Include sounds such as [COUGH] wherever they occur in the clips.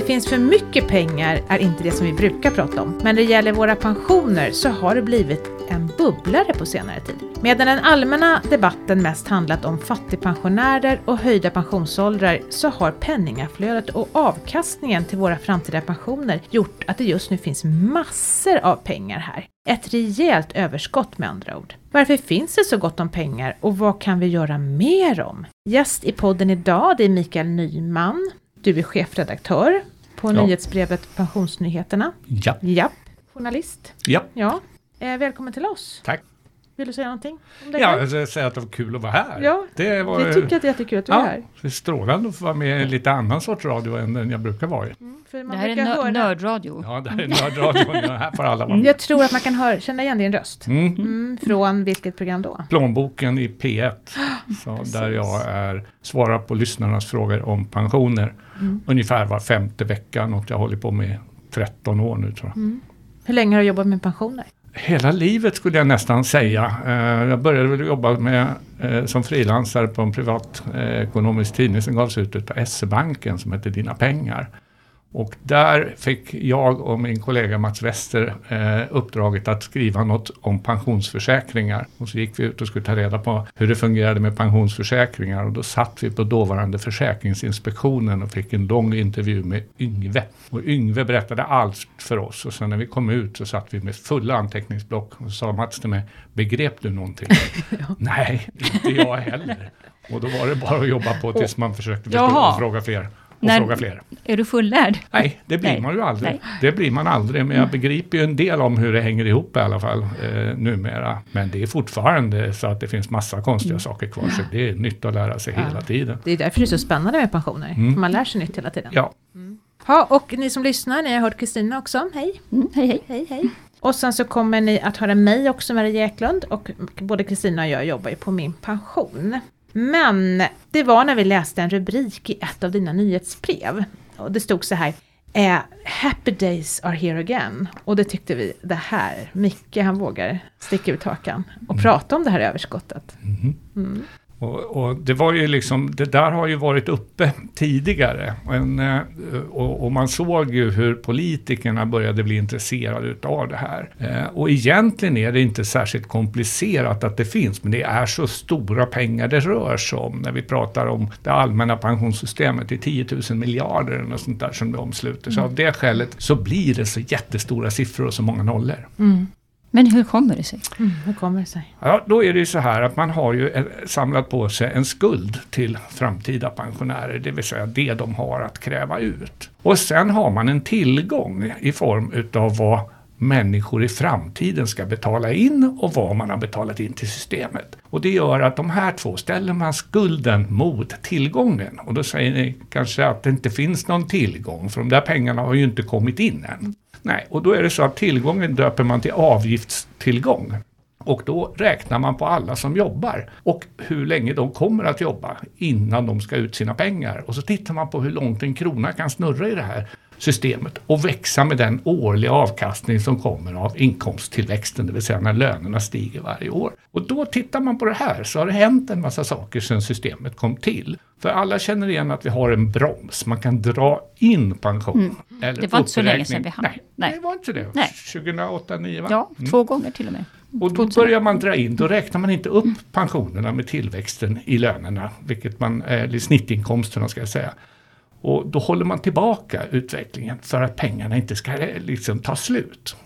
det finns för mycket pengar är inte det som vi brukar prata om, men när det gäller våra pensioner så har det blivit en bubblare på senare tid. Medan den allmänna debatten mest handlat om fattigpensionärer och höjda pensionsåldrar så har penningaflödet och avkastningen till våra framtida pensioner gjort att det just nu finns massor av pengar här. Ett rejält överskott med andra ord. Varför finns det så gott om pengar och vad kan vi göra mer om? Gäst i podden idag det är Mikael Nyman. Du är chefredaktör på Ja. nyhetsbrevet Pensionsnyheterna. Ja. Japp. Journalist. Ja, Ja. Eh, välkommen till oss. tack. Vill du säga någonting om dig Ja, jag vill säga att det var kul att vara här. Ja, det var Vi tycker att det är jättekul att du är ja, här. det är strålande att få vara med i lite annan sorts radio än den jag brukar vara i. Mm, för man Det här är nö- höra- nördradio. Ja, det här är nördradion. Ja, [LAUGHS] här får alla vara med. Jag tror att man kan höra, känna igen din röst. Mm. Mm, från vilket program då? Plånboken i P1, [GASPS] så där jag är, svarar på lyssnarnas frågor om pensioner. Mm. Ungefär var femte vecka, något jag håller på med i 13 år nu tror jag. Mm. Hur länge har du jobbat med pensioner? Hela livet skulle jag nästan säga. Eh, Jag började väl jobba med, eh, som frilansare på en privat eh, ekonomisk tidning som gavs ut på SE-banken som hette Dina pengar. Och där fick jag och min kollega Mats Wester eh, uppdraget att skriva något om pensionsförsäkringar. Och så gick vi ut och skulle ta reda på hur det fungerade med pensionsförsäkringar och då satt vi på dåvarande Försäkringsinspektionen och fick en lång intervju med Yngve. Och Yngve berättade allt för oss och sen när vi kom ut så satt vi med fulla anteckningsblock och så sa Mats till mig, begrep du någonting? [LAUGHS] Nej, inte jag heller. Och då var det bara att jobba på tills man försökte förstå och fråga fler. Och När- fråga fler. Är du fullärd? Nej, det blir Nej. man ju aldrig. Nej. Det blir man aldrig, men jag begriper ju en del om hur det hänger ihop i alla fall eh, numera. Men det är fortfarande så att det finns massa konstiga saker kvar, så det är nytt att lära sig Ja. hela tiden. Det är därför det är så spännande med pensioner. Mm. För man lär sig nytt hela tiden. Ja, Ja, och ni som lyssnar, ni har hört Kristina också. Hej! Mm, hej hej. Hej, hej. Och sen så kommer ni att höra mig också, Maria Eklund. Och både Kristina och jag jobbar ju på min pension. Men det var när vi läste en rubrik i ett av dina nyhetsbrev. Och det stod så här. Eh, happy days are here again. Och det tyckte vi, det här, Micke han vågar sticka ut hakan och prata om det här överskottet. Mhm. Mm. Och, och det var ju liksom, det där har ju varit uppe tidigare. Men, eh, och, och man såg ju hur politikerna började bli intresserade utav det här. Eh, Och egentligen är det inte särskilt komplicerat att det finns, men det är så stora pengar det rör sig om när vi pratar om det allmänna pensionssystemet. Det är 10 000 miljarder eller något sånt där som det omsluter. Så av det skälet så blir det så jättestora siffror och så många nollor. Mm. Men hur kommer det sig? Mm, hur kommer det sig? Ja, då är det ju så här att man har ju eh, samlat på sig en skuld till framtida pensionärer, det vill säga det de har att kräva ut. Och sen har man en tillgång i form utav vad människor i framtiden ska betala in och vad man har betalat in till systemet. Och det gör att de här två ställer man skulden mot tillgången. Och då säger ni kanske att det inte finns någon tillgång, för de där pengarna har ju inte kommit in än. Nej, och då är det så att tillgången döper man till avgiftstillgång. Och då räknar man på alla som jobbar och hur länge de kommer att jobba innan de ska ut sina pengar. Och så tittar man på hur långt en krona kan snurra i det här systemet och växa med den årliga avkastning som kommer av inkomsttillväxten, det vill säga när lönerna stiger varje år. Och då tittar man på det här så har det hänt en massa saker sedan systemet kom till. För alla känner igen att vi har en broms, man kan dra in pension. Eller Mm. Det var inte så länge sedan vi hade- Nej, Nej. det var inte det. Nej. 2008, 2009 va? Ja, Mm. två gånger till och med. Och då börjar man dra in, då räknar man inte upp pensionerna med tillväxten i lönerna, vilket man, eller snittinkomsterna ska jag säga. Och då håller man tillbaka utvecklingen för att pengarna inte ska eh, liksom ta slut.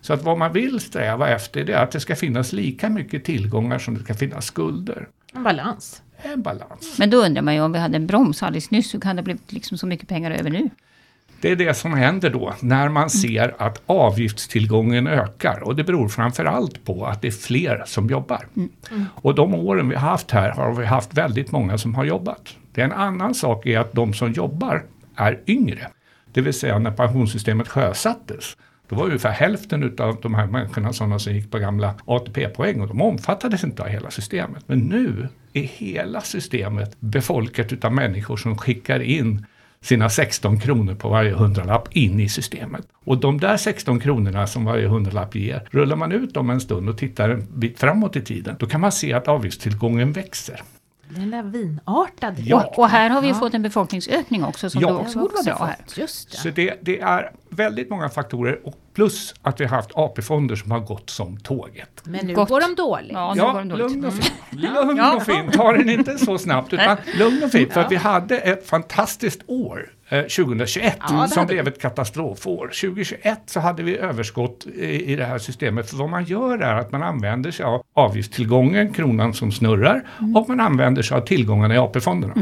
Så att vad man vill sträva efter det är att det ska finnas lika mycket tillgångar som det ska finnas skulder. En balans. En balans. Men då undrar man ju om vi hade en broms alldeles nyss, hur kan det ha blivit liksom så mycket pengar över nu? Det är det som händer då när man ser att avgiftstillgången ökar och det beror framförallt på att det är fler som jobbar. Och de åren vi har haft här har vi haft väldigt många som har jobbat. Det är en annan sak är att de som jobbar är yngre. Det vill säga när pensionssystemet sjösattes då var ungefär hälften av de här människorna sådana som gick på gamla ATP-poäng och de omfattades inte av hela systemet. Men nu är hela systemet befolkat utav människor som skickar in sina 16 kronor på varje hundralapp in i systemet. Och de där 16 kronorna som varje hundralapp ger, rullar man ut dem en stund och tittar en bit framåt i tiden, då kan man se att avgiftstillgången växer. Det är en lavinartad Ja. Och, och här har vi ju Ja. fått en befolkningsökning också som Ja. då också borde vara bra här. Just det. Så det, det är väldigt många faktorer och plus att vi har haft AP-fonder som har gått som tåget. Men nu Gott. går de dåligt. Ja, Ja, dåligt. lugn och fin. Lugn Ja. och fin. Ta den inte så snabbt utan lugn och fint. För att vi hade ett fantastiskt år. eh, 2021 Ja, det som blev ett katastrofår. 2021 så hade vi överskott i, i det här systemet. För vad man gör är att man använder sig av avgiftstillgången, kronan som snurrar, Mm. och man använder sig av tillgångarna i AP-fonderna.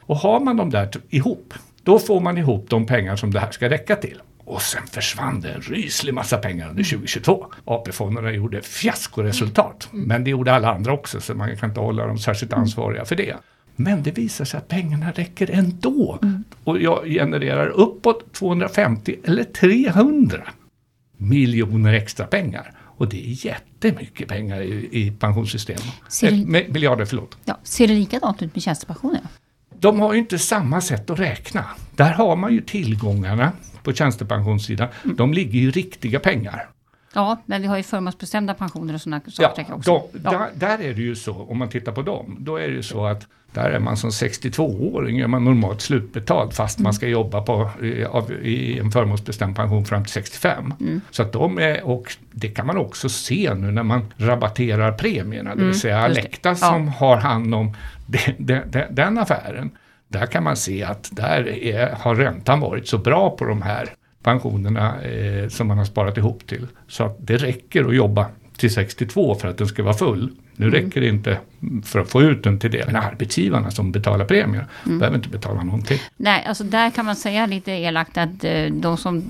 Och har man dem där ihop, då får man ihop de pengar som det här ska räcka till. Och sen försvann det en ryslig massa pengar under 2022. AP-fonderna gjorde fiaskoresultat. Men det gjorde alla andra också, så man kan inte hålla dem särskilt ansvariga för det. Men det visar sig att pengarna räcker ändå. Och jag genererar uppåt 250 eller 300 miljoner extra pengar. Och det är jättemycket pengar i, i pensionssystemet. Ser det- Eh, miljarder, förlåt. Ja, ser det likadant ut med tjänstepensionerna? De har ju inte samma sätt att räkna. Där har man ju tillgångarna på tjänstepensionssidan. De ligger ju riktiga pengar. Ja, men vi har ju förmånsbestämda pensioner och sådana Ja, saker också. de, Ja. där, där är det ju så, om man tittar på dem, då är det ju så att där är man som 62-åring, är man normalt slutbetald fast man ska jobba på, i, av, i en förmånsbestämd pension fram till 65. Så att de är, och det kan man också se nu när man rabatterar premierna, det vill säga just det. Alecta Ja. som har hand om den, den, den affären. Där kan man se att där är, har räntan varit så bra på de här pensionerna eh, som man har sparat ihop till. Så att det räcker att jobba till 62 för att den ska vara full. Nu räcker det inte för att få ut den till det. Men arbetsgivarna som betalar premier behöver inte betala någonting. Nej, alltså där kan man säga lite elakt att eh, de som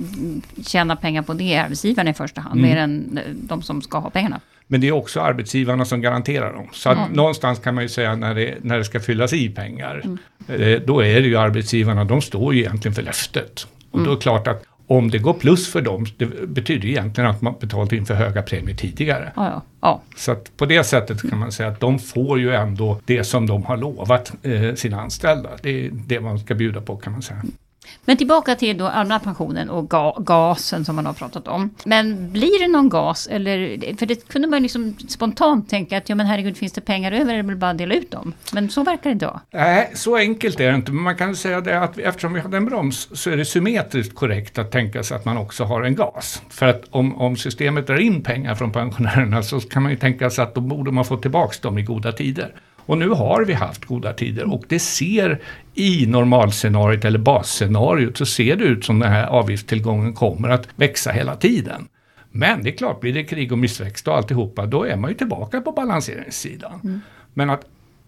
tjänar pengar på det är arbetsgivarna i första hand, Mm. mer än eh, de som ska ha pengarna. Men det är också arbetsgivarna som garanterar dem. Så att någonstans kan man ju säga när det, när det ska fyllas i pengar, eh, då är det ju arbetsgivarna, de står ju egentligen för löftet. Och då är det klart att om det går plus för dem, det betyder ju egentligen att man betalat in för höga premier tidigare. Ja, ja. ja. Så att på det sättet kan man säga att de får ju ändå det som de har lovat eh, sina anställda. Det är det man ska bjuda på kan man säga. Men tillbaka till då allmänna pensionen och ga gasen som man har pratat om. Men blir det någon gas? Eller, för det kunde man liksom spontant tänka att ja men herregud finns det pengar över är det väl bara att dela ut dem. Men så verkar det inte vara. Nej, så enkelt är det inte. Men man kan säga det att eftersom vi hade en broms så är det symmetriskt korrekt att tänka sig att man också har en gas. För att om, om systemet drar in pengar från pensionärerna så kan man ju tänka sig att då borde man få tillbaka dem i goda tider. Och nu har vi haft goda tider och det ser i normalscenariot eller basscenariot så ser det ut som den här avgiftstillgången kommer att växa hela tiden. Men det är klart, blir det krig och missväxt och alltihopa, då är man ju tillbaka på balanseringssidan. Men att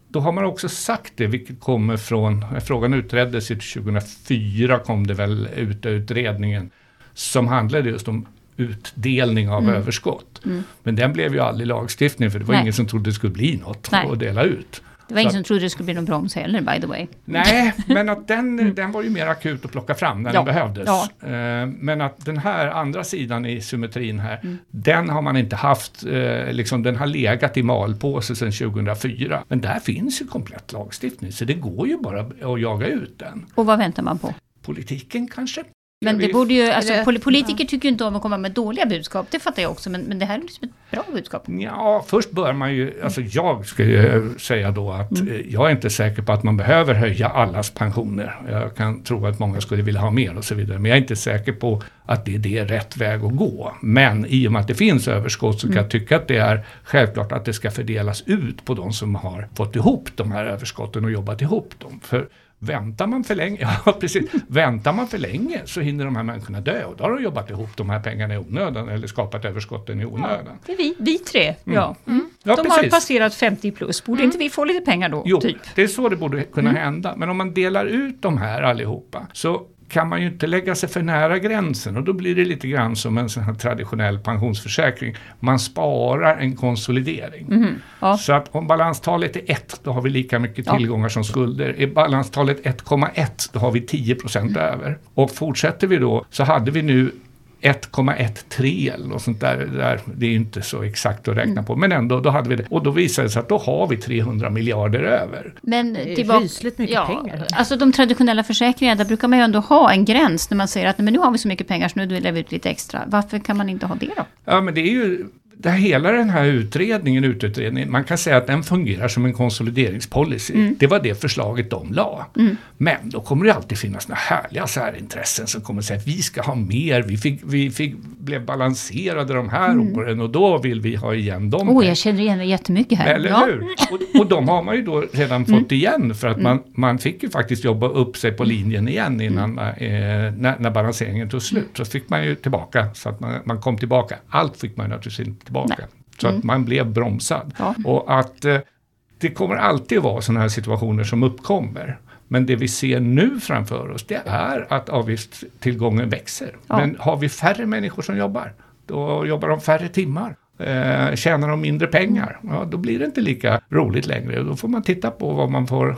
då har man också sagt det, vilket kommer från, frågan utreddes ju 2004 kom det väl ut utredningen, som handlade just om utdelning av överskott. Men den blev ju aldrig lagstiftning för det var Nej. ingen som trodde det skulle bli något Nej. att dela ut. Det var ingen som trodde det skulle bli någon broms heller by the way. Nej, [LAUGHS] men att den, den var ju mer akut att plocka fram när Ja, den behövdes. ja. Eh, Men att den här andra sidan i symmetrin här, den har man inte haft, eh, liksom den har legat i malpåse sedan 2004. Men där finns ju komplett lagstiftning, så det går ju bara att jaga ut den. Och vad väntar man på? Politiken kanske? Men det borde ju, alltså politiker tycker ju inte om att komma med dåliga budskap, det fattar jag också, men, men det här är liksom ett bra budskap. Ja, först bör man ju, alltså jag ska ju säga då att Mm. eh, jag är inte säker på att man behöver höja allas pensioner. Jag kan tro att många skulle vilja ha mer och så vidare, men jag är inte säker på att det, det är rätt väg att gå. Men i och med att det finns överskott så kan Mm. jag tycka att det är självklart att det ska fördelas ut på de som har fått ihop de här överskotten och jobbat ihop dem. För Väntar man för länge, [LAUGHS] ja precis, väntar man för länge så hinner de här människorna dö och då har de jobbat ihop de här pengarna i onödan eller skapat överskotten i onödan. Det är vi, vi tre, ja. Mm. Ja, De har precis. passerat 50 plus, borde inte vi få lite pengar då? Jo, Typ. det är så det borde kunna hända. Men om man delar ut de här allihopa så kan man ju inte lägga sig för nära gränsen och då blir det lite grann som en sån här traditionell pensionsförsäkring. Man sparar en konsolidering. Ja. Så att om balanstalet är 1 då har vi lika mycket Ja. tillgångar som skulder. Är balanstalet 1,1 då har vi 10 procent över. Och fortsätter vi då så hade vi nu 1,13 eller något sånt där, det där. Det är ju inte så exakt att räkna på, men ändå, då hade vi det. Och då visade det sig att då har vi 300 miljarder över. Men tillbaka, rysligt mycket pengar. Alltså de traditionella försäkringarna, där brukar man ju ändå ha en gräns när man säger att "Nej, men nu har vi så mycket pengar så nu delar vi ut lite extra. Varför kan man inte ha det då? Ja, men det är ju det, hela den här utredningen, ututredningen, man kan säga att den fungerar som en konsolideringspolicy. Mm. Det var det förslaget de la. Mm. Men då kommer det alltid finnas några härliga särintressen som kommer säga att vi ska ha mer, vi, fick, vi fick, blev balanserade de här mm. åren och då vill vi ha igen dem. Oh, jag känner igen mig jättemycket här. Eller ja. hur? Och, och de har man ju då redan mm. fått igen för att mm. man, man fick ju faktiskt jobba upp sig på linjen igen innan, mm. eh, när, när balanseringen tog slut. Så fick man ju tillbaka, så att man, man kom tillbaka. Allt fick man naturligtvis inte tillbaka. Nej. Så att man blev bromsad. Ja. Och att eh, det kommer alltid vara sådana här situationer som uppkommer. Men det vi ser nu framför oss det är att avgiftstillgången växer. Ja. Men har vi färre människor som jobbar, då jobbar de färre timmar. Eh, tjänar de mindre pengar, ja, då blir det inte lika roligt längre. Då får man titta på vad man får,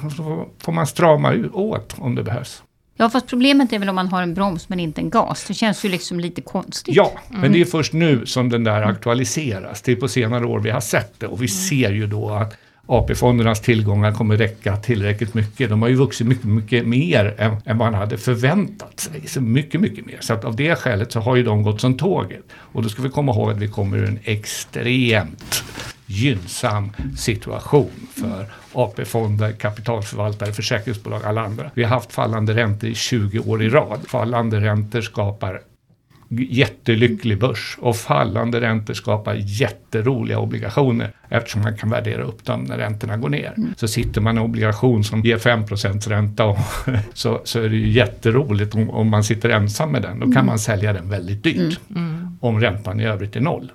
får man strama åt om det behövs. Ja, fast problemet är väl om man har en broms men inte en gas. Det känns ju liksom lite konstigt. Ja, mm. men det är först nu som den där aktualiseras. Det är på senare år vi har sett det och vi mm. ser ju då att AP-fondernas tillgångar kommer räcka tillräckligt mycket. De har ju vuxit mycket, mycket mer än, än man hade förväntat sig. Så mycket, mycket mer. Så att av det skälet så har ju de gått som tåget. Och då ska vi komma ihåg att vi kommer ur en extremt gynnsam situation för AP-fonder, kapitalförvaltare, försäkringsbolag, alla andra. Vi har haft fallande räntor i 20 år i rad. Fallande räntor skapar jättelycklig börs och fallande räntor skapar jätteroliga obligationer eftersom man kan värdera upp dem när räntorna går ner. Mm. Så sitter man i en obligation som ger 5% ränta och [LAUGHS] så, så är det ju jätteroligt om, om man sitter ensam med den. Då kan mm. man sälja den väldigt dyrt mm. mm. om räntan i övrigt är noll.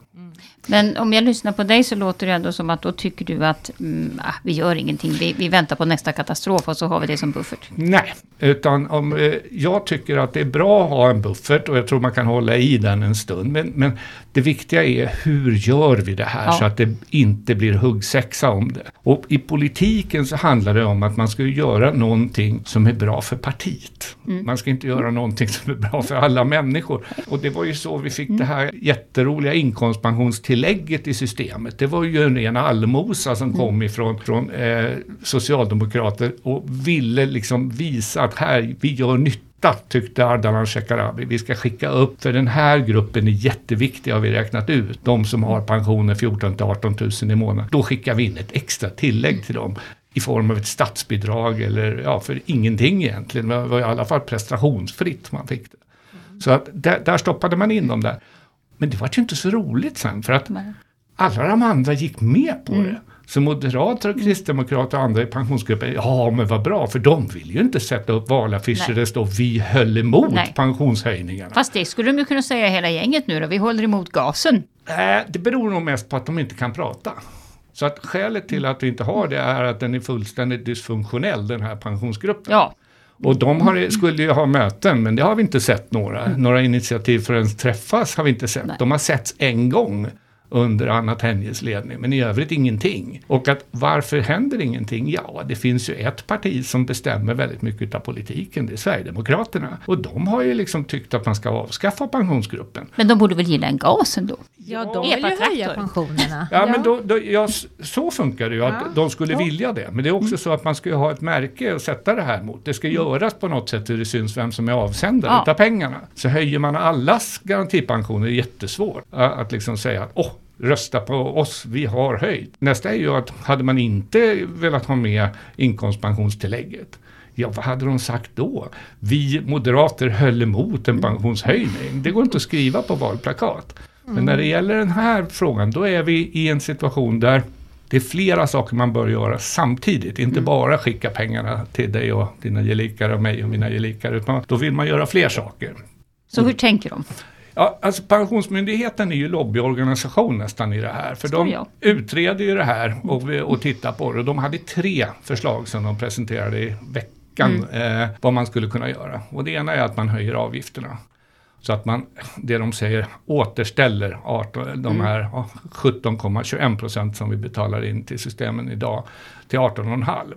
Men om jag lyssnar på dig så låter det ändå som att då tycker du att mm, ah, vi gör ingenting. Vi, vi, väntar på nästa katastrof och så har vi det som buffert. Nej, utan om, eh, jag tycker att det är bra att ha en buffert och jag tror man kan hålla i den en stund. Men, men det viktiga är hur gör vi det här ja. så att det inte blir huggsexa om det. Och i politiken så handlar det om att man ska göra någonting som är bra för partiet. Mm. Man ska inte göra någonting som är bra för alla människor. Och det var ju så vi fick mm. det här jätteroliga inkomstpensionstillägget i systemet. Det var ju en ren allmosa som mm. kom ifrån från, eh, socialdemokrater och ville liksom visa att här, vi gör nytta tyckte Ardalan Shekarabi. Vi ska skicka upp, för den här gruppen är jätteviktig har vi räknat ut. De som har pensioner 14 till 18 000 i månaden. Då skickar vi in ett extra tillägg till dem i form av ett statsbidrag eller ja, för ingenting egentligen. Det var i alla fall prestationsfritt man fick det. Så att där, där stoppade man in dem där. Men det var ju inte så roligt sen för att alla de andra gick med på mm. det. Så moderater och kristdemokrater och andra i pensionsgruppen, ja men vad bra, för de vill ju inte sätta upp valaffischer där det står vi höll emot Nej. pensionshöjningarna. Fast det skulle de ju kunna säga hela gänget nu då, vi håller emot gasen. Nej, det beror nog mest på att de inte kan prata. Så att skälet till att vi inte har det är att den är fullständigt dysfunktionell, den här pensionsgruppen. Ja. Och de har, skulle ju ha möten, men det har vi inte sett några. Några initiativ för att ens träffas har vi inte sett. Nej. De har setts en gång under Anna Tenjes ledning, men i övrigt ingenting. Och att varför händer ingenting? Ja, det finns ju ett parti som bestämmer väldigt mycket av politiken, det är Sverigedemokraterna. Och de har ju liksom tyckt att man ska avskaffa pensionsgruppen. Men de borde väl gilla en gas ändå? Ja, de vill ju höja pensionerna. Ja, ja. men då, då, ja, så funkar det ju, att ja. de skulle ja. vilja det. Men det är också mm. så att man ska ha ett märke att sätta det här mot. Det ska mm. göras på något sätt hur det syns vem som är avsändare ja. av pengarna. Så höjer man allas garantipensioner är det jättesvårt att liksom säga att åh, rösta på oss, vi har höjt. Nästa är ju att hade man inte velat ha med inkomstpensionstillägget Ja, vad hade de sagt då? Vi moderater höll emot en pensionshöjning. Det går inte att skriva på valplakat. Men när det gäller den här frågan, då är vi i en situation där det är flera saker man bör göra samtidigt. Inte mm. bara skicka pengarna till dig och dina gelikar och mig och mina gelikar. Utan då vill man göra fler saker. Så hur tänker de? Ja, alltså Pensionsmyndigheten är ju lobbyorganisation nästan i det här. För de utreder ju det här och, och tittar på det. De hade tre förslag som de presenterade i veckan mm. eh, vad man skulle kunna göra. Och det ena är att man höjer avgifterna. Så att man, det de säger, återställer 18, de mm. här 17,21 procent som vi betalar in till systemen idag till 18,5.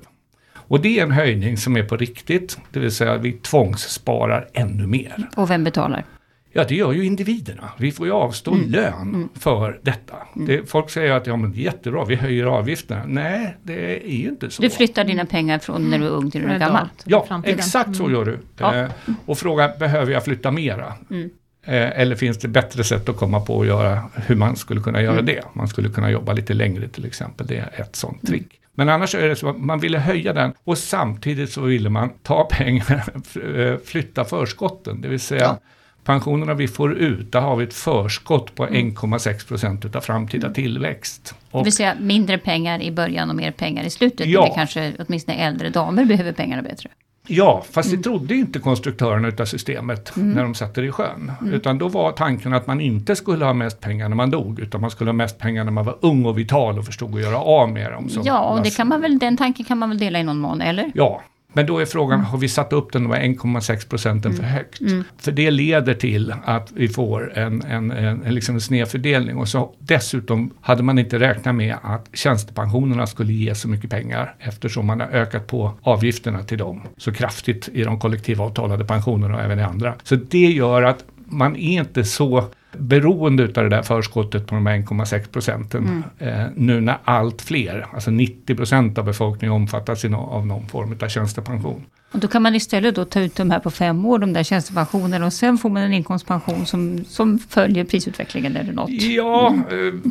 Och det är en höjning som är på riktigt, det vill säga vi tvångssparar ännu mer. Och vem betalar? Ja, det gör ju individerna. Vi får ju avstå mm. lön mm. för detta. Mm. Det, folk säger att ja, men det är jättebra, vi höjer avgifterna. Nej, det är ju inte så. Du flyttar dina pengar från när du är ung till när du är gammal? Ja, exakt så mm. gör du. Ja. Eh, och fråga, behöver jag flytta mera? Mm. Eh, eller finns det bättre sätt att komma på att göra hur man skulle kunna göra Mm. det? Man skulle kunna jobba lite längre till exempel. Det är ett sånt trick. Men annars är det så att man ville höja den och samtidigt så ville man ta pengar, [LAUGHS] eh, flytta förskotten. Det vill säga Ja. Pensionerna vi får ut, där har vi ett förskott på Mm. 1,6 procent utav framtida tillväxt. Det Och vill säga mindre pengar i början och mer pengar i slutet. Ja. Eller kanske åtminstone äldre damer behöver pengarna bättre. Ja, fast Mm. det trodde inte konstruktörerna utav systemet när de satte det i sjön. Utan då var tanken att man inte skulle ha mest pengar när man dog, utan man skulle ha mest pengar när man var ung och vital och förstod att göra av med dem. Ja, och det kan man väl, den tanken kan man väl dela i någon mån, eller? Ja, men då är frågan, har vi satt upp den med 1,6 procenten för högt? För det leder till att vi får en, en, en, en, liksom snedfördelning. Och så dessutom hade man inte räknat med att tjänstepensionerna skulle ge så mycket pengar eftersom man har ökat på avgifterna till dem så kraftigt i de kollektivavtalade pensionerna och även i andra. Så det gör att man är inte så beroende utav det där förskottet på de här 1,6 procenten eh, nu när allt fler, alltså 90 procent av befolkningen omfattas av någon form av tjänstepension. Och då kan man istället då ta ut de här på fem år, de där tjänstepensionerna, och sen får man en inkomstpension som, som följer prisutvecklingen eller något. Ja, eh,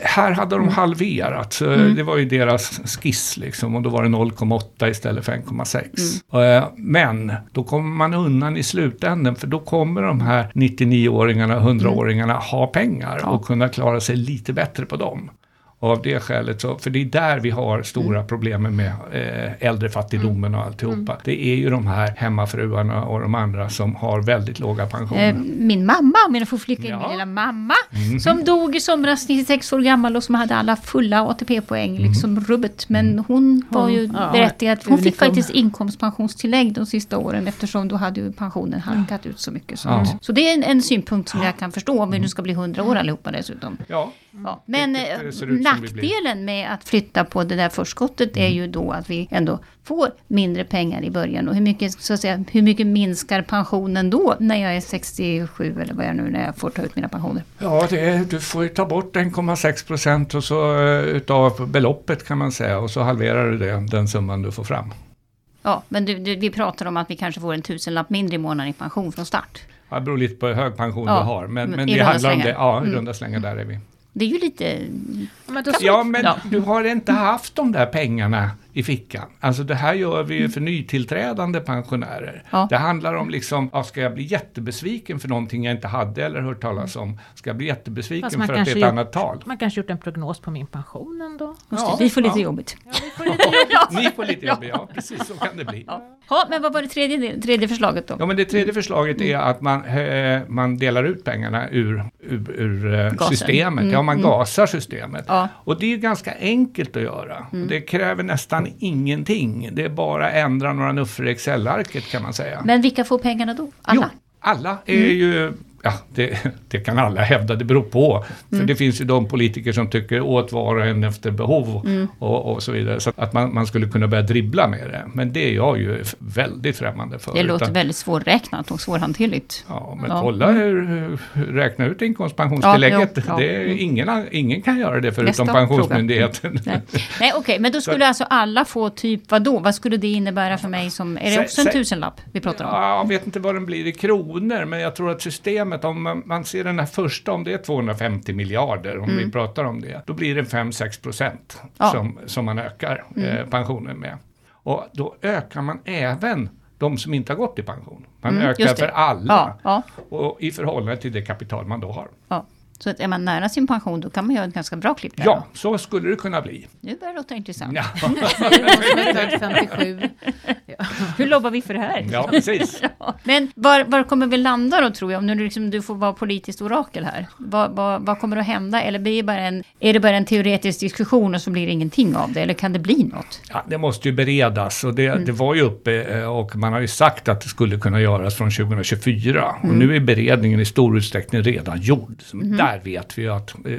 här hade de halverat. Så Det var ju deras skiss liksom och då var det 0,8 istället för 1,6. Eh, Men då kommer man undan i slutändan för då kommer de här 99-åringarna, 100-åringarna ha pengar Ja. och kunna klara sig lite bättre på dem. Och av det skälet så, för det är där vi har stora problemen med eh, äldrefattigdomen och alltihopa. Det är ju de här hemmafruarna och de andra som har väldigt låga pensioner. Eh, Min mamma, om jag får flika in Ja. min lilla mamma, Mhm. som dog i somras, 96 år gammal och som hade alla fulla ATP-poäng, Mhm. liksom rubbet. Men hon var ju ja, berättigad, hon fick faktiskt inkomstpensionstillägg de sista åren eftersom då hade ju pensionen halkat ut så mycket. Så, Ja. så det är en, en synpunkt som jag kan förstå om vi nu ska bli 100 år allihopa dessutom. Ja, Ja, men Vilket det eh, nackdelen med att flytta på det där förskottet är ju då att vi ändå får mindre pengar i början. Och hur mycket, så att säga, hur mycket minskar pensionen då när jag är 67 eller vad jag är nu när jag får ta ut mina pensioner? Ja, det är, du får ju ta bort 1,6 procent och så, eh, utav beloppet kan man säga och så halverar du det, den summan du får fram. Ja, men du, du, vi pratar om att vi kanske får en tusenlapp mindre i månaden i pension från start. Ja, Det beror lite på hur hög pension Ja, du har, men, men men det handlar om det. Ja, i Mm. runda slängar där är vi. Det är ju lite... Men Ja, men Ja. du har inte haft de där pengarna i fickan. Alltså det här gör vi ju för nytillträdande pensionärer. Ja. Det handlar om liksom, ja, ska jag bli jättebesviken för någonting jag inte hade eller hört talas om? Ska jag bli jättebesviken för att det är ett gjort- annat tal? man kanske gjort en prognos på min pension ändå. Ja, det, vi får lite ja. jobbigt. [LAUGHS] Ni får lite jobb, ja precis så kan det bli. Ja, men vad var det tredje, tredje förslaget då? Ja, men det tredje förslaget är att man, eh, man delar ut pengarna ur, ur, ur eh, systemet. Mm, ja, man mm. gasar systemet. Ja. Och det är ganska enkelt att göra. Och Det kräver nästan ingenting. Det är bara ändra några nuffror i Excel-arket kan man säga. Men vilka får pengarna då? Alla? Jo, alla är ju... Ja, det, det kan alla hävda, det beror på. För det finns ju de politiker som tycker åt var och en efter behov och, och så vidare. Så att man, man skulle kunna börja dribbla med det. Men det är jag ju väldigt främmande för. Det låter Utan- väldigt svårräknat och svårhanterligt. Ja, men Ja. kolla hur, hur, räkna ut inkomstpensionstillägget. Ja, ja. det är, Mm. ingen, ingen kan göra det förutom Nästa Pensionsmyndigheten. [LAUGHS] Nej, Nej okej, men då skulle alltså alla få typ vad då? Vad skulle det innebära för mig som... Är det också en tusenlapp vi pratar om? Ja, jag vet inte vad den blir i kronor, men jag tror att systemet, om man, ser den här första, om det är 250 miljarder, om vi pratar om det, då blir det 5-6 procent Ja. som, som man ökar eh, pensionen med. Och då ökar man även de som inte har gått i pension. Man Mm, ökar för alla, Ja, ja, och i förhållande till det kapital man då har. ja. Så att är man nära sin pension då kan man göra ett ganska bra klipp där. Ja, så skulle det kunna bli. Nu börjar det låta intressant. Ja, Som är född 57. Hur lobbar vi för det här? ja precis. [LAUGHS] Ja. Men var, var kommer vi landa då tror jag? Om nu liksom, du får vara politiskt orakel här. Vad, vad, vad kommer att hända? Eller blir det bara en, är det bara en teoretisk diskussion och så blir det ingenting av det? Eller kan det bli något? Ja, det måste ju beredas och det, Mm. det var ju uppe eh, och man har ju sagt att det skulle kunna göras från 2024. Mm. Och nu är beredningen i stor utsträckning redan gjord. Så Mm-hmm. Där vet vi ju att eh,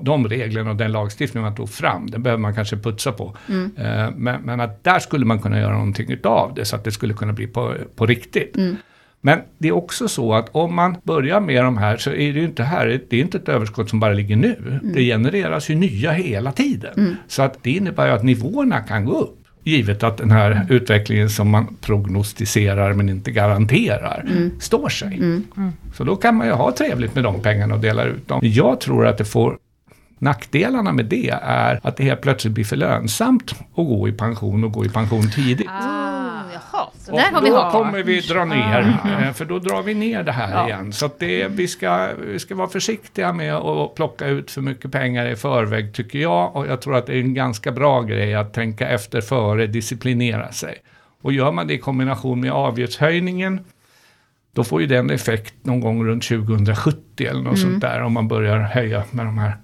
de, reglerna och den lagstiftning man tog fram, den behöver man kanske putsa på. Mm. Eh, Men, men att där skulle man kunna göra någonting utav det så att det skulle kunna bli på, på riktigt. Mm. Men det är också så att om man börjar med de här så är det ju inte här, det är inte ett överskott som bara ligger nu. Mm. Det genereras ju nya hela tiden. Så att det innebär ju att nivåerna kan gå upp. Givet att den här utvecklingen som man prognostiserar men inte garanterar står sig. Så då kan man ju ha trevligt med de pengarna och dela ut dem. Jag tror att det får Nackdelarna med det är att det helt plötsligt blir för lönsamt att gå i pension och gå i pension tidigt. Ah, jaha, så Och där har vi då kommer vi dra ner, eh, för då drar vi ner det här Ja. igen. Så det, vi, ska, vi ska vara försiktiga med att plocka ut för mycket pengar i förväg, tycker jag. Och jag tror att det är en ganska bra grej att tänka efter före, disciplinera sig. Och gör man det i kombination med avgiftshöjningen, då får ju den effekt någon gång runt 2070 eller något sånt där, om man börjar höja med de här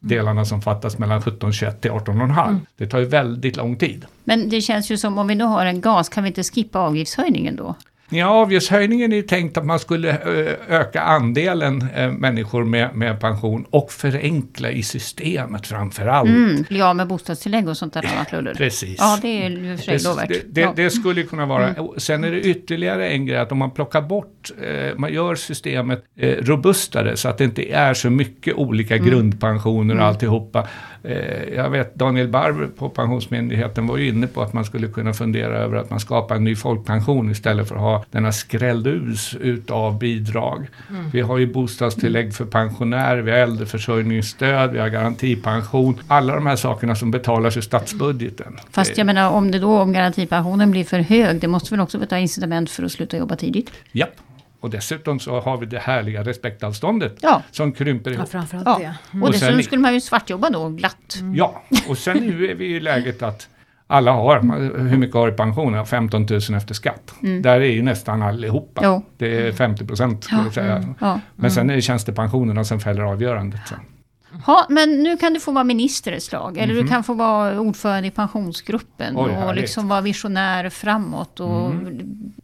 delarna som fattas mellan 17,21 till 18,5. Det tar ju väldigt lång tid. Men det känns ju som om vi nu har en gas, kan vi inte skippa avgiftshöjningen då? Ja, avgiftshöjningen är ju tänkt att man skulle ö, öka andelen eh, människor med, med pension och förenkla i systemet framför allt. Mm, av med bostadstillägg och sånt där annat luller. Precis. Ja, det är ju för sig Det, det, det, ja. Mm. det skulle kunna vara. Sen är det ytterligare en grej att om man plockar bort, eh, man gör systemet eh, robustare så att det inte är så mycket olika Mm. grundpensioner och alltihopa. Eh, jag vet Daniel Barber på Pensionsmyndigheten var ju inne på att man skulle kunna fundera över att man skapar en ny folkpension istället för att ha denna skrälldus utav bidrag. Mm. Vi har ju bostadstillägg för pensionärer, vi har äldreförsörjningsstöd, vi har garantipension. Alla de här sakerna som betalas ur statsbudgeten. Fast jag menar om det då, om garantipensionen blir för hög, det måste väl också vara incitament för att sluta jobba tidigt? Japp. Och dessutom så har vi det härliga respektavståndet Ja. som krymper Ja, ihop. framförallt Ja, det. och Och dessutom sen- skulle man ju svartjobba då glatt. Ja, och sen nu är vi i läget att alla har, hur mycket har i pension? Ja, 15 000 efter skatt. Där är ju nästan allihopa. Jo. Det är 50 procent skulle jag säga. Ja. Men sen är det tjänstepensionerna som fäller avgörandet. Sen. Ja, men nu kan du få vara minister ett slag. Eller du kan få vara ordförande i pensionsgruppen. Mhm. Oj, och härligt. Mm. liksom vara visionär framåt. Och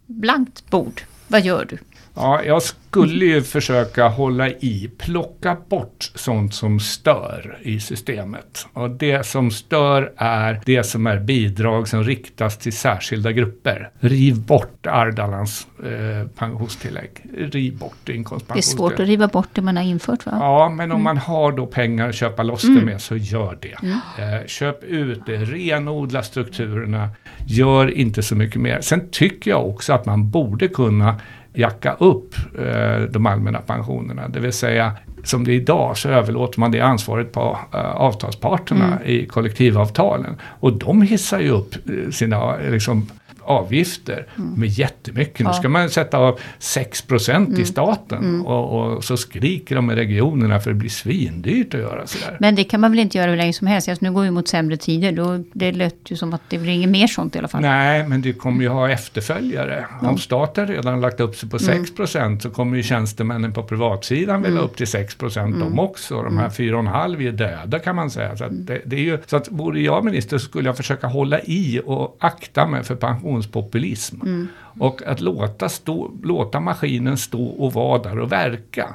blankt bord. Vad gör du? Ja, jag skulle ju försöka hålla i, plocka bort sånt som stör i systemet. Och det som stör är det som är bidrag som riktas till särskilda grupper. Riv bort Ardalans eh, pensionstillägg. Riv bort Det är inkomstpensionstillägg. svårt att riva bort det man har infört va? Ja, men om man har då pengar att köpa loss det med så gör det. Eh, köp ut det, renodla strukturerna, gör inte så mycket mer. Sen tycker jag också att man borde kunna jacka upp eh, de allmänna pensionerna. Det vill säga, som det är idag så överlåter man det ansvaret på eh, avtalsparterna i kollektivavtalen. Och de hissar ju upp eh, sina liksom, avgifter med jättemycket. Nu Ja. ska man sätta av 6% i staten och, och så skriker de i regionerna för det blir svindyrt att göra sådär. Men det kan man väl inte göra hur länge som helst. Alltså, nu går vi mot sämre tider. Då, det lät ju som att det blir inget mer sånt i alla fall. Nej, men du kommer ju ha efterföljare. Om staten redan lagt upp sig på 6% så kommer ju tjänstemännen på privatsidan vilja upp till 6% de också. De här 4,5 är döda kan man säga. Så, att det, det är ju, så att vore jag minister så skulle jag försöka hålla i och akta mig för pensionspopulism. Och att låta, stå, låta maskinen stå och vara där och verka.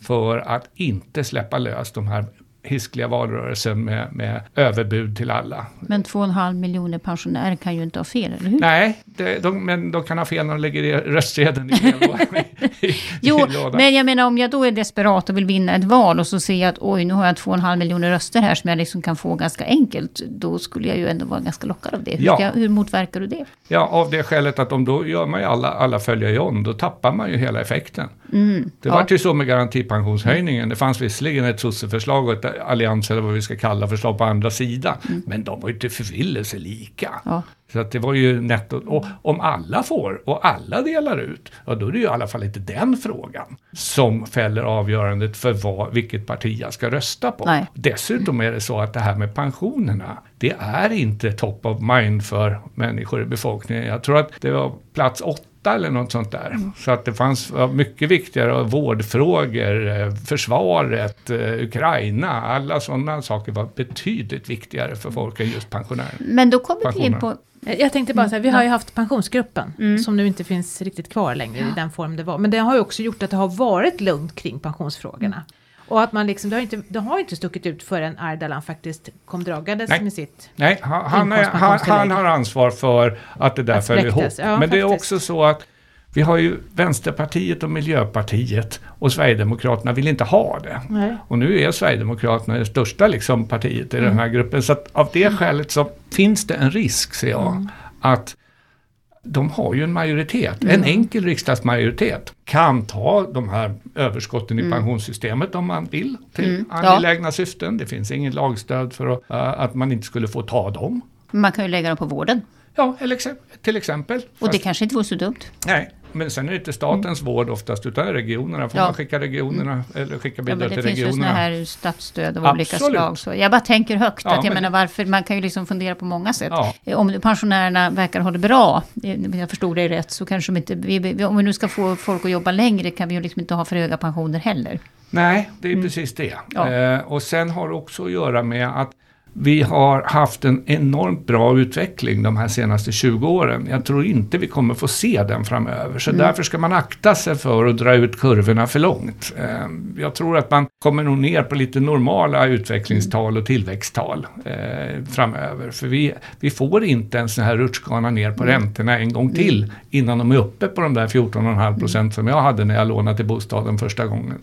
För att inte släppa lös de här hiskliga valrörelsen med, med överbud till alla. Men 2,5 miljoner pensionärer kan ju inte ha fel, eller hur? Nej, det, de, men de kan ha fel när de lägger röstsedeln i, [LAUGHS] i, i, Jo, i men jag menar om jag då är desperat och vill vinna ett val och så ser jag att oj, nu har jag 2,5 miljoner röster här som jag liksom kan få ganska enkelt. Då skulle jag ju ändå vara ganska lockad av det. Hur, Ja. ska hur motverkar du det? Ja, av det skälet att om då gör man ju alla, alla följer John, då tappar man ju hela effekten. Det Mm, ja. var ju så med garantipensionshöjningen. Det fanns visserligen ett sosseförslag och ett allians eller vad vi ska kalla förslag på andra sidan. Men de var ju till förvillelse lika. Mm. Ja. Så att det var ju netto. Och om alla får och alla delar ut, ja då är det ju i alla fall inte den frågan som fäller avgörandet för vad, vilket parti jag ska rösta på. Nej. Dessutom är det så att det här med pensionerna, det är inte top of mind för människor i befolkningen. Jag tror att det var plats åtta eller något sånt där. Så att det fanns mycket viktigare vårdfrågor, eh, försvaret, eh, Ukraina, alla sådana saker var betydligt viktigare för folk än just pensionärer. Men då kommer vi in på... Jag tänkte bara så här, vi har ju haft pensionsgruppen Mm. som nu inte finns riktigt kvar längre i den form det var. Men det har ju också gjort att det har varit lugnt kring pensionsfrågorna. Och att man liksom, det har inte, det har inte stuckit ut förrän Ardalan faktiskt kom dragandes Nej. med sitt. Nej, han, han, är, han, han har ansvar för att det där följer ihop. ja, Men det är faktiskt. också så att Vi har ju Vänsterpartiet och Miljöpartiet och Sverigedemokraterna vill inte ha det. Nej. Och nu är Sverigedemokraterna det största liksom, partiet i den här gruppen. Så att av det skälet så finns det en risk, ser jag, att de har ju en majoritet, en enkel riksdagsmajoritet, kan ta de här överskotten i pensionssystemet om man vill till Mm. Ja. angelägna syften. Det finns ingen lagstöd för att, äh, att man inte skulle få ta dem. Man kan ju lägga dem på vården. Ja, eller till exempel. Och det kanske inte vore så dumt. Nej, men sen är det inte statens vård oftast utan regionerna. Får Ja. man skicka regionerna eller skicka Ja, bidrag men det till finns ju sådana regionerna. här statsstöd av olika Absolut. slag. Så jag bara tänker högt. Ja, att jag men- menar varför, man kan ju liksom fundera på många sätt. Ja. Eh, Om pensionärerna verkar ha det bra, eh, om jag förstod dig rätt, så kanske de inte... Vi, om vi nu ska få folk att jobba längre kan vi ju liksom inte ha för höga pensioner heller. Nej, det är precis det. Mm. Ja. Eh, och sen har det också att göra med att vi har haft en enormt bra utveckling de här senaste 20 åren. Jag tror inte vi kommer få se den framöver. Så därför ska man akta sig för att dra ut kurvorna för långt. Eh, jag tror att man kommer nog ner på lite normala utvecklingstal och tillväxttal eh, framöver. För vi, vi får inte en sån här rutschkana ner på räntorna en gång till innan de är uppe på de där 14,5 procent som jag hade när jag lånade till bostaden första gången.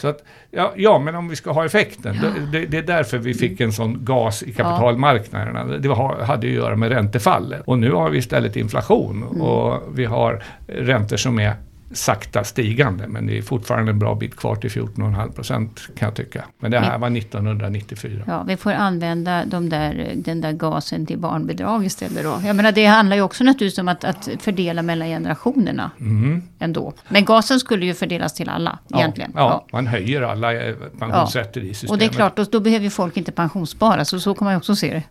Så att, ja, ja, men om vi ska ha effekten. Det, det, det är därför vi fick en sån gas i kapitalmarknaderna. Det var, hade att göra med räntefallet. Och nu har vi istället inflation och vi har räntor som är sakta stigande. Men det är fortfarande en bra bit kvar till 14,5 procent kan jag tycka. Men det här var 1994. Ja, vi får använda de där, den där gasen till barnbidrag istället då. Jag menar, det handlar ju också naturligtvis om att, att fördela mellan generationerna Mm. ändå. Men gasen skulle ju fördelas till alla egentligen. Ja, ja, man höjer alla eh, pensionsrätter i systemet. Och det är klart, då, då behöver folk inte pensionsspara, så så kan man ju också se det.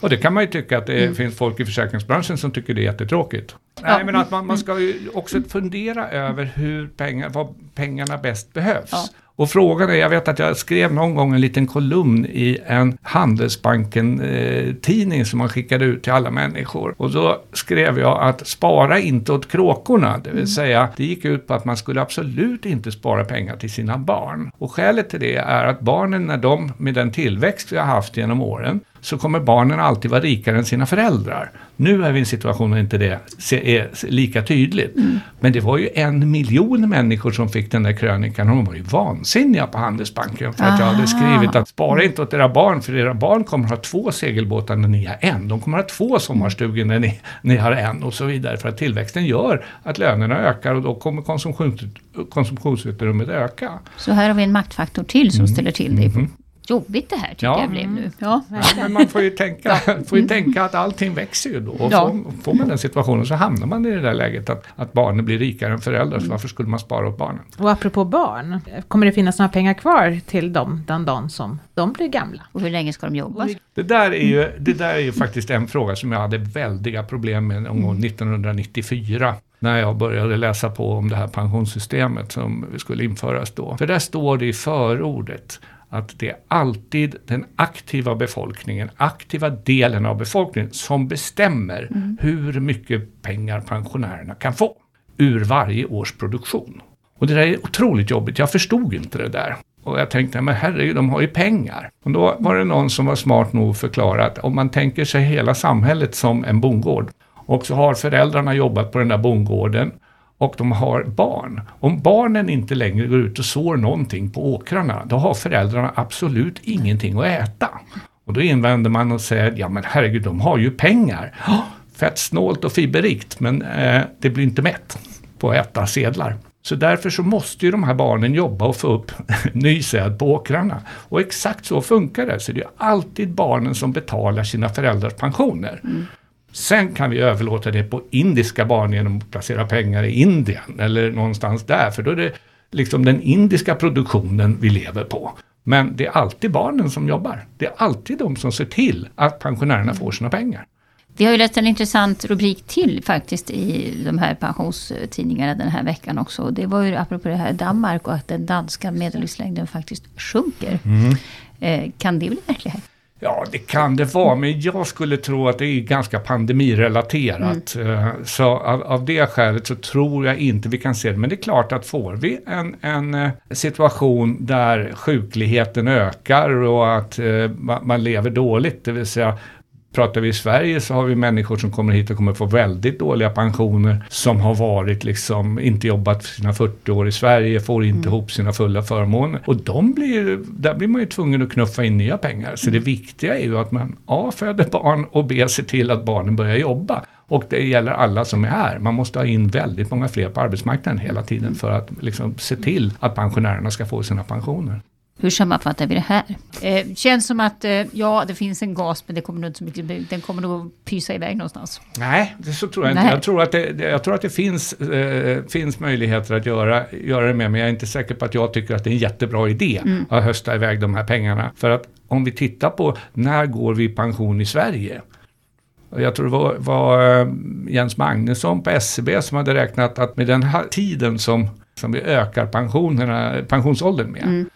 Och det kan man ju tycka att det Mm. finns folk i försäkringsbranschen som tycker det är jättetråkigt. Nej, men att man, man ska ju också fundera över hur pengar, vad pengarna bäst behövs. Och frågan är, jag vet att jag skrev någon gång en liten kolumn i en Handelsbanken-tidning som man skickade ut till alla människor. Och då skrev jag att spara inte åt kråkorna, det vill säga det gick ut på att man skulle absolut inte spara pengar till sina barn. Och skälet till det är att barnen, när de, med den tillväxt vi har haft genom åren, så kommer barnen alltid vara rikare än sina föräldrar. Nu är vi i en situation där inte det är lika tydligt. Men det var ju en miljon människor som fick den där krönikan och de var ju vansinniga på Handelsbanken för att jag hade skrivit att spara inte åt era barn för era barn kommer ha två segelbåtar när ni har en. De kommer ha två sommarstugor när ni, ni har en och så vidare. För att tillväxten gör att lönerna ökar och då kommer konsumtions, konsumtionsutrymmet öka. Så här har vi en maktfaktor till som ställer till det. Mhm. Jobbigt det här tycker Ja. jag blev nu. Ja. Men man får ju tänka, [LAUGHS] får ju tänka att allting växer ju då. Och Ja. får, får man den situationen så hamnar man i det där läget att, att barnen blir rikare än föräldrar. Så varför skulle man spara åt barnen? Och apropå barn, kommer det finnas några pengar kvar till dem den dagen som de blir gamla? Och hur länge ska de jobba? Det där, är ju, det där är ju faktiskt en fråga som jag hade väldiga problem med någon gång 1994. När jag började läsa på om det här pensionssystemet som skulle införas då. För där står det i förordet att det är alltid den aktiva befolkningen, aktiva delen av befolkningen som bestämmer hur mycket pengar pensionärerna kan få ur varje års produktion. Och det där är otroligt jobbigt, jag förstod inte det där. Och jag tänkte, men herregud, de har ju pengar. Och då var det någon som var smart nog att förklara att om man tänker sig hela samhället som en bondgård och så har föräldrarna jobbat på den där bondgården och de har barn. Om barnen inte längre går ut och sår någonting på åkrarna, då har föräldrarna absolut ingenting att äta. Och då invänder man och säger, ja men herregud, de har ju pengar. Fett snålt och fiberrikt, men eh, det blir inte mätt på att äta sedlar. Så därför så måste ju de här barnen jobba och få upp [LAUGHS] ny säd på åkrarna. Och exakt så funkar det. Så det är alltid barnen som betalar sina föräldrars pensioner. Mm. Sen kan vi överlåta det på indiska barn genom att placera pengar i Indien eller någonstans där. För då är det liksom den indiska produktionen vi lever på. Men det är alltid barnen som jobbar. Det är alltid de som ser till att pensionärerna får sina pengar. Vi har ju läst en intressant rubrik till faktiskt i de här pensionstidningarna den här veckan också. Det var ju apropå det här Danmark och att den danska medellivslängden faktiskt sjunker. Eh, kan det bli verklighet? Ja, det kan det vara, men jag skulle tro att det är ganska pandemirelaterat. Eh, Så av, av det skälet så tror jag inte vi kan se det. Men det är klart att får vi en, en eh, situation där sjukligheten ökar och att eh, man lever dåligt, det vill säga Pratar vi i Sverige så har vi människor som kommer hit och kommer få väldigt dåliga pensioner som har varit liksom, inte jobbat sina 40 år i Sverige, får inte mm. ihop sina fulla förmåner. Och de blir, där blir man ju tvungen att knuffa in nya pengar. Så det viktiga är ju att man A. föder barn och B. ser till att barnen börjar jobba. Och det gäller alla som är här. Man måste ha in väldigt många fler på arbetsmarknaden hela tiden för att liksom se till att pensionärerna ska få sina pensioner. Hur sammanfattar vi det här? Eh, känns som att eh, ja, det finns en gas, men det kommer nog inte så mycket, den kommer nog pysa iväg någonstast. Nej, det så tror jag Nej. inte. Jag tror att det, jag tror att det finns, eh, finns möjligheter att göra, göra det med, men jag är inte säker på att jag tycker att det är en jättebra idé mm. att hösta iväg de här pengarna. För att om vi tittar på när går vi i pension i Sverige? Jag tror det var, var eh, Jens Magnusson på SCB som hade räknat att med den här tiden som, som vi ökar pensionerna, pensionsåldern med, mm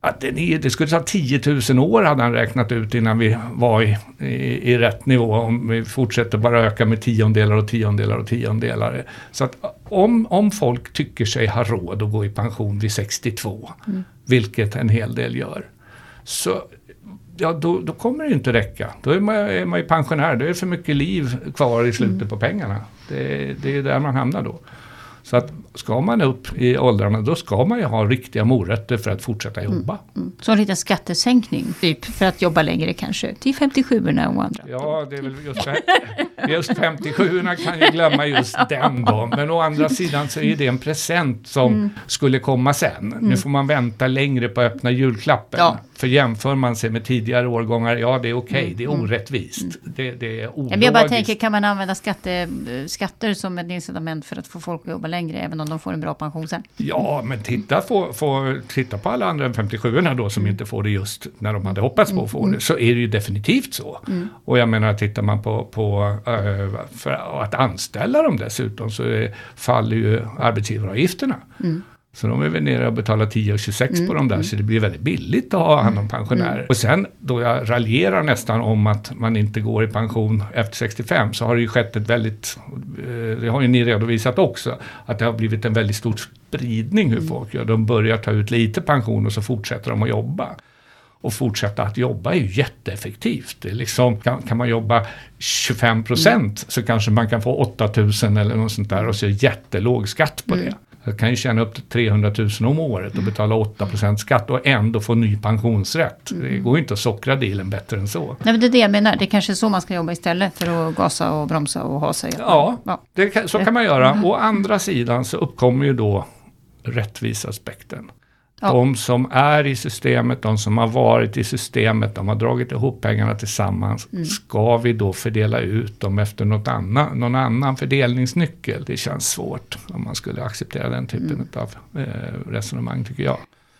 att det, det skulle ta 10 000 år hade han räknat ut innan vi var i, i, i, rätt nivå. Om vi fortsätter bara öka med tiondelar och tiondelar och tiondelar. Så att om, om folk tycker sig ha råd att gå i pension vid 62, mm. vilket en hel del gör, så ja, då, då kommer det inte räcka. Då är man, är man ju pensionär, då är det för mycket liv kvar i slutet mm. på pengarna. Det, det är där man hamnar då. Så att ska man upp i åldrarna då ska man ju ha riktiga morötter för att fortsätta jobba. Mm, mm. Så en liten skattesänkning typ för att jobba längre kanske till 57orna och andra? Ja, det är väl just, just 57orna kan ju glömma just den då. Men å andra sidan så är det en present som mm. skulle komma sen. Nu mm. får man vänta längre på att öppna julklappen. Ja. För jämför man sig med tidigare årgångar, ja det är okej, okay, mm. det är orättvist. Mm. Det, det, är ologiskt. Jag bara tänker, kan man använda skatte, skatter som ett incitament för att få folk att jobba längre, även om de får en bra pension sen? Ja, men titta på, få, titta på alla andra än 57 då som mm. inte får det just när de hade hoppats på att få mm. det, så är det ju definitivt så. Mm. Och jag menar, tittar man på, på för att anställa dem dessutom så är, faller ju arbetsgivaravgifterna. Mm. Så de är väl nere och betalar 10,26 mm. på de där, mm. så det blir väldigt billigt att ha hand om pensionärer. Mm. Och sen då jag raljerar nästan om att man inte går i pension efter 65, så har det ju skett ett väldigt, eh, det har ju ni redovisat också, att det har blivit en väldigt stor spridning hur mm. folk gör. De börjar ta ut lite pension och så fortsätter de att jobba och fortsätta att jobba är ju jätteeffektivt. Det är liksom, kan, kan man jobba 25 procent mm. så kanske man kan få 8000 eller något sånt där och så är jättelåg skatt på mm. det. Jag kan ju tjäna upp till 300 000 om året och betala 8% skatt och ändå få ny pensionsrätt. Det går ju inte att sockra dealen bättre än så. Nej, men det är det jag menar. Det är kanske är så man ska jobba istället för att gasa och bromsa och ha sig. Ja, ja. Det, så kan man göra. Å andra sidan så uppkommer ju då rättviseaspekten. Ja. De som är i systemet, de som har varit i systemet, de har dragit ihop pengarna tillsammans. Mm. Ska vi då fördela ut dem efter något annan, någon annan fördelningsnyckel? Det känns svårt om man skulle acceptera den typen mm. av eh, resonemang tycker jag.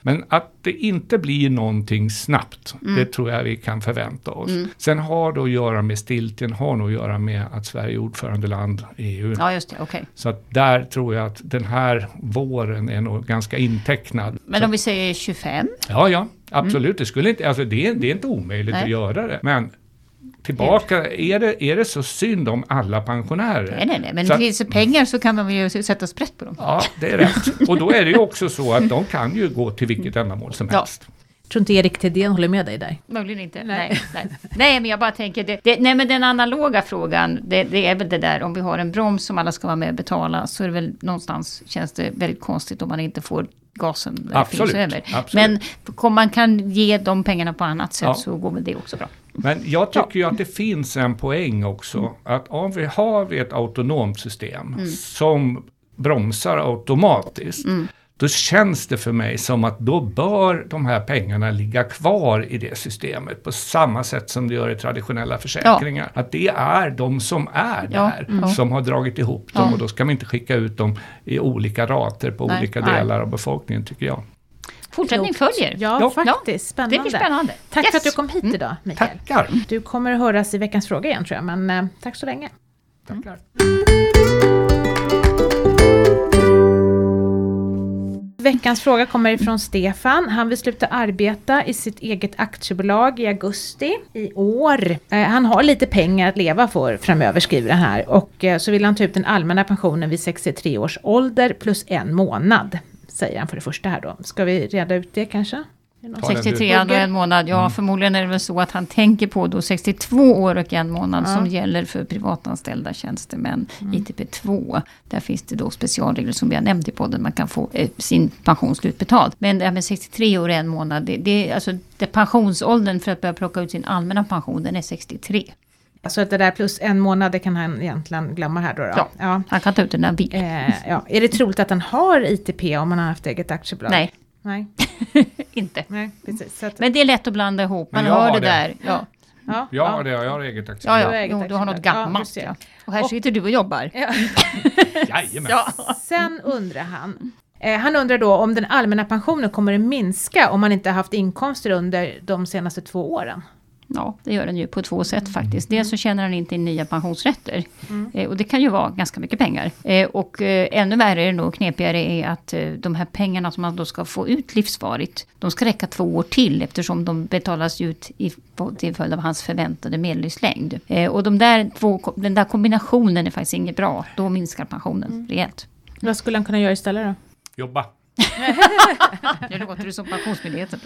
Men att det inte blir någonting snabbt, mm. det tror jag vi kan förvänta oss. Mm. Sen har det att göra med stiltjen, har nog att göra med att Sverige är ordförandeland i EU. Ja, just det, okay. Så att där tror jag att den här våren är nog ganska intecknad. Men om vi säger 25? Ja, ja, absolut. Mm. Det, skulle inte, alltså det, det är inte omöjligt Nej. att göra det. Men tillbaka, är det, är det så synd om alla pensionärer? Nej, nej, nej. men så det finns pengar så kan man ju sätta sprätt på dem. Ja, det är rätt. Och då är det ju också så att de kan ju gå till vilket ändamål som helst. Ja. tror inte Erik Thedéen håller med dig där. Möjligen inte. Nej, nej, nej. men jag bara tänker, det, det, nej men den analoga frågan, det, det, är väl det där om vi har en broms som alla ska vara med och betala, så är det väl någonstans, känns det väldigt konstigt om man inte får gasen där absolut, finns över. Absolut. Men om man kan ge de pengarna på annat sätt ja. så går väl det också bra. Men jag tycker ja. ju att det finns en poäng också. Mm. Att om vi har ett autonomt system mm. som bromsar automatiskt. Mm. Då känns det för mig som att då bör de här pengarna ligga kvar i det systemet på samma sätt som det gör i traditionella försäkringar. Ja. Att det är de som är där ja. som har dragit ihop dem och då ska man inte skicka ut dem i olika rater på Nej. olika delar Nej. av befolkningen tycker jag. Fortsättning följer. Ja, ja, faktiskt. Spännande. Det blir spännande. Tack yes. för att du kom hit mm. idag, Mikael. Tackar. Du kommer att höras i veckans fråga igen tror jag, men eh, tack så länge. Tackar. Veckans fråga kommer ifrån Stefan. Han vill sluta arbeta i sitt eget aktiebolag i augusti i år. Eh, han har lite pengar att leva för framöver skriver han här och eh, så vill han ta ut den allmänna pensionen vid 63 års ålder plus en månad säger han för det första här då. Ska vi reda ut det kanske? Ta den du. 63 och en månad. Ja, Mm. förmodligen är det väl så att han tänker på då 62 år och en månad Ja. som gäller för privatanställda tjänstemän. ITP2. Där finns det då specialregler som vi har nämnt i podden. Man kan få eh, sin pension slutbetald. Men det här med 63 år och en månad. Det, det, är alltså, det pensionsåldern för att börja plocka ut sin allmänna pension den är 63. Så att det där plus en månad, det kan han egentligen glömma här då? då. Ja. ja. Han kan ta ut den när han vill. Eh, ja. Är det troligt att han har ITP om han har haft eget aktiebolag? Nej, Nej, [LAUGHS] inte. nej precis. Så att, Men det är lätt att blanda ihop. Man Men jag hör har det det. där. Ja, ja, Ja, det har jag har eget ja, aktiebolag. Du har ja. eget Jo, du har något. Ja, gammalt. Ja, Och här Och- sitter du och jobbar. Ja. [LAUGHS] Jajamän. Ja. Sen undrar han, eh, han undrar då om den allmänna pensionen kommer att minska om man inte har haft inkomster under de senaste två åren. Ja, det gör den ju på två sätt faktiskt. Dels så tjänar den inte in nya pensionsrätter. Mm. Eh, och det kan ju vara ganska mycket pengar. Eh, och eh, ännu värre är det nog, knepigare är att de här pengarna som man då ska få ut livsvarigt, de ska räcka två år till eftersom de betalas ut i, till följd av hans förväntade medellivslängd. Och de där två, den där kombinationen är faktiskt inget bra. Då minskar pensionen Mm. rejält. Vad skulle han kunna göra istället då? Jobba. Nu låter du som Pensionsmyndigheten.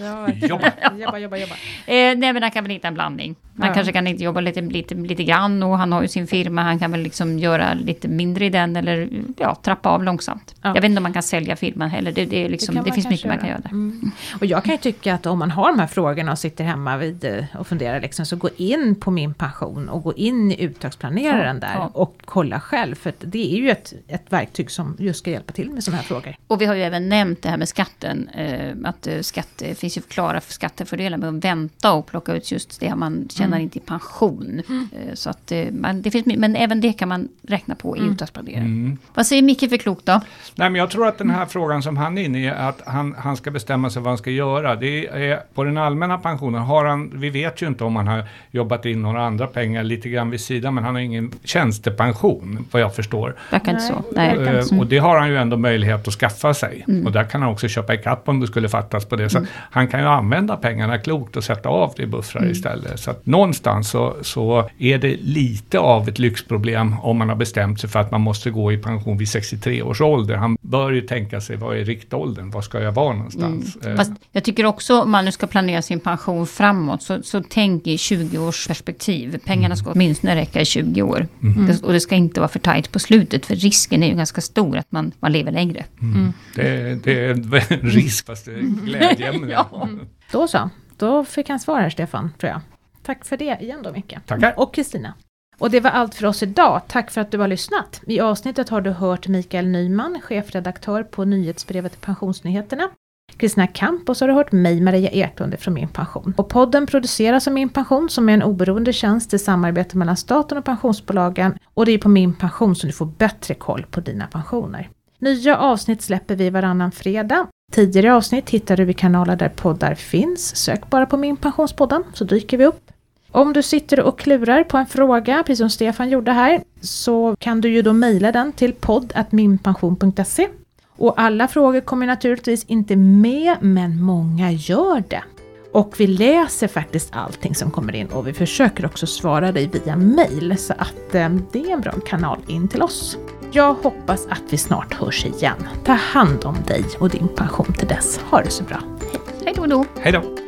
Jobba. jobba, jobba, jobba. Eh, nej men han kan väl hitta en blandning. Han Ja. kanske kan inte jobba lite, lite, lite grann och han har ju sin firma. Han kan väl liksom göra lite mindre i den eller ja, trappa av långsamt. Ja. Jag vet inte om man kan sälja firman heller. Det, det, är liksom, det, man finns mycket kanske man kan göra där. Mm. Och jag kan ju tycka att om man har de här frågorna och sitter hemma vid eh, och funderar liksom, så gå in på min pension och gå in i uttagsplaneraren Ja, där ja. och kolla själv. För det är ju ett, ett verktyg som just ska hjälpa till med sådana här frågor. Och vi har ju även nämnt det här med skatten. Eh, att eh, skatt, det finns ju klara skattefördelar med att vänta och plocka ut just det man tjänar in till pension. Eh, så att, man, det finns, men även det kan man räkna på i uttagsplaneraren. Mm. Vad säger Micke för klokt då? Nej, men jag tror att den här frågan som han är inne i, att han, han ska bestämma sig vad han ska göra. Det är, på den allmänna pensionen har han, vi vet ju inte om han har jobbat in några andra pengar lite grann vid sidan, men han har ingen tjänstepension, vad jag förstår. Verkar inte Nej, så. Nej. Och det har han ju ändå möjlighet att skaffa sig. Och där kan han också köpa ikapp om det skulle fattas på det. Så han kan ju använda pengarna klokt och sätta av det i buffrar istället. Så att någonstans så, så är det lite av ett lyxproblem om man har bestämt sig för att man måste gå i pension vid 63 års ålder. Han bör ju tänka sig, vad är riktåldern? Var ska jag vara någonstans? Eh, Fast jag tycker också om man nu ska planera sin pension framåt så, så tänk i 20 års perspektiv. Pengarna ska åtminstone räcka i 20 år. Det, och det ska inte vara för tajt på slutet för risken är ju ganska stor att man, man lever längre. det, det är en [LAUGHS] risk, fast det är [LAUGHS] glädjeämne. Då så, då fick han svar här Stefan, tror jag. Tack för det igen då Micke. Tackar. Och Kristina. Och det var allt för oss idag. Tack för att du har lyssnat. I avsnittet har du hört Mikael Nyman, chefredaktör på nyhetsbrevet Pensionsnyheterna. Kristina Kamp och så har du hört mig, Maria Eklund från Min Pension. Och podden produceras av Min Pension som är en oberoende tjänst i samarbete mellan staten och pensionsbolagen. Och det är på Min Pension som du får bättre koll på dina pensioner. Nya avsnitt släpper vi varannan fredag. Tidigare avsnitt hittar du i kanaler där poddar finns. Sök bara på Min Pensionspodden så dyker vi upp. Om du sitter och klurar på en fråga, precis som Stefan gjorde här, så kan du ju då mejla den till podd.minpension.se. Och alla frågor kommer naturligtvis inte med, men många gör det. Och vi läser faktiskt allting som kommer in och vi försöker också svara dig via mejl, så att eh, det är en bra kanal in till oss. Jag hoppas att vi snart hörs igen. Ta hand om dig och din pension till dess. Ha det så bra. Hej då då! Hej då!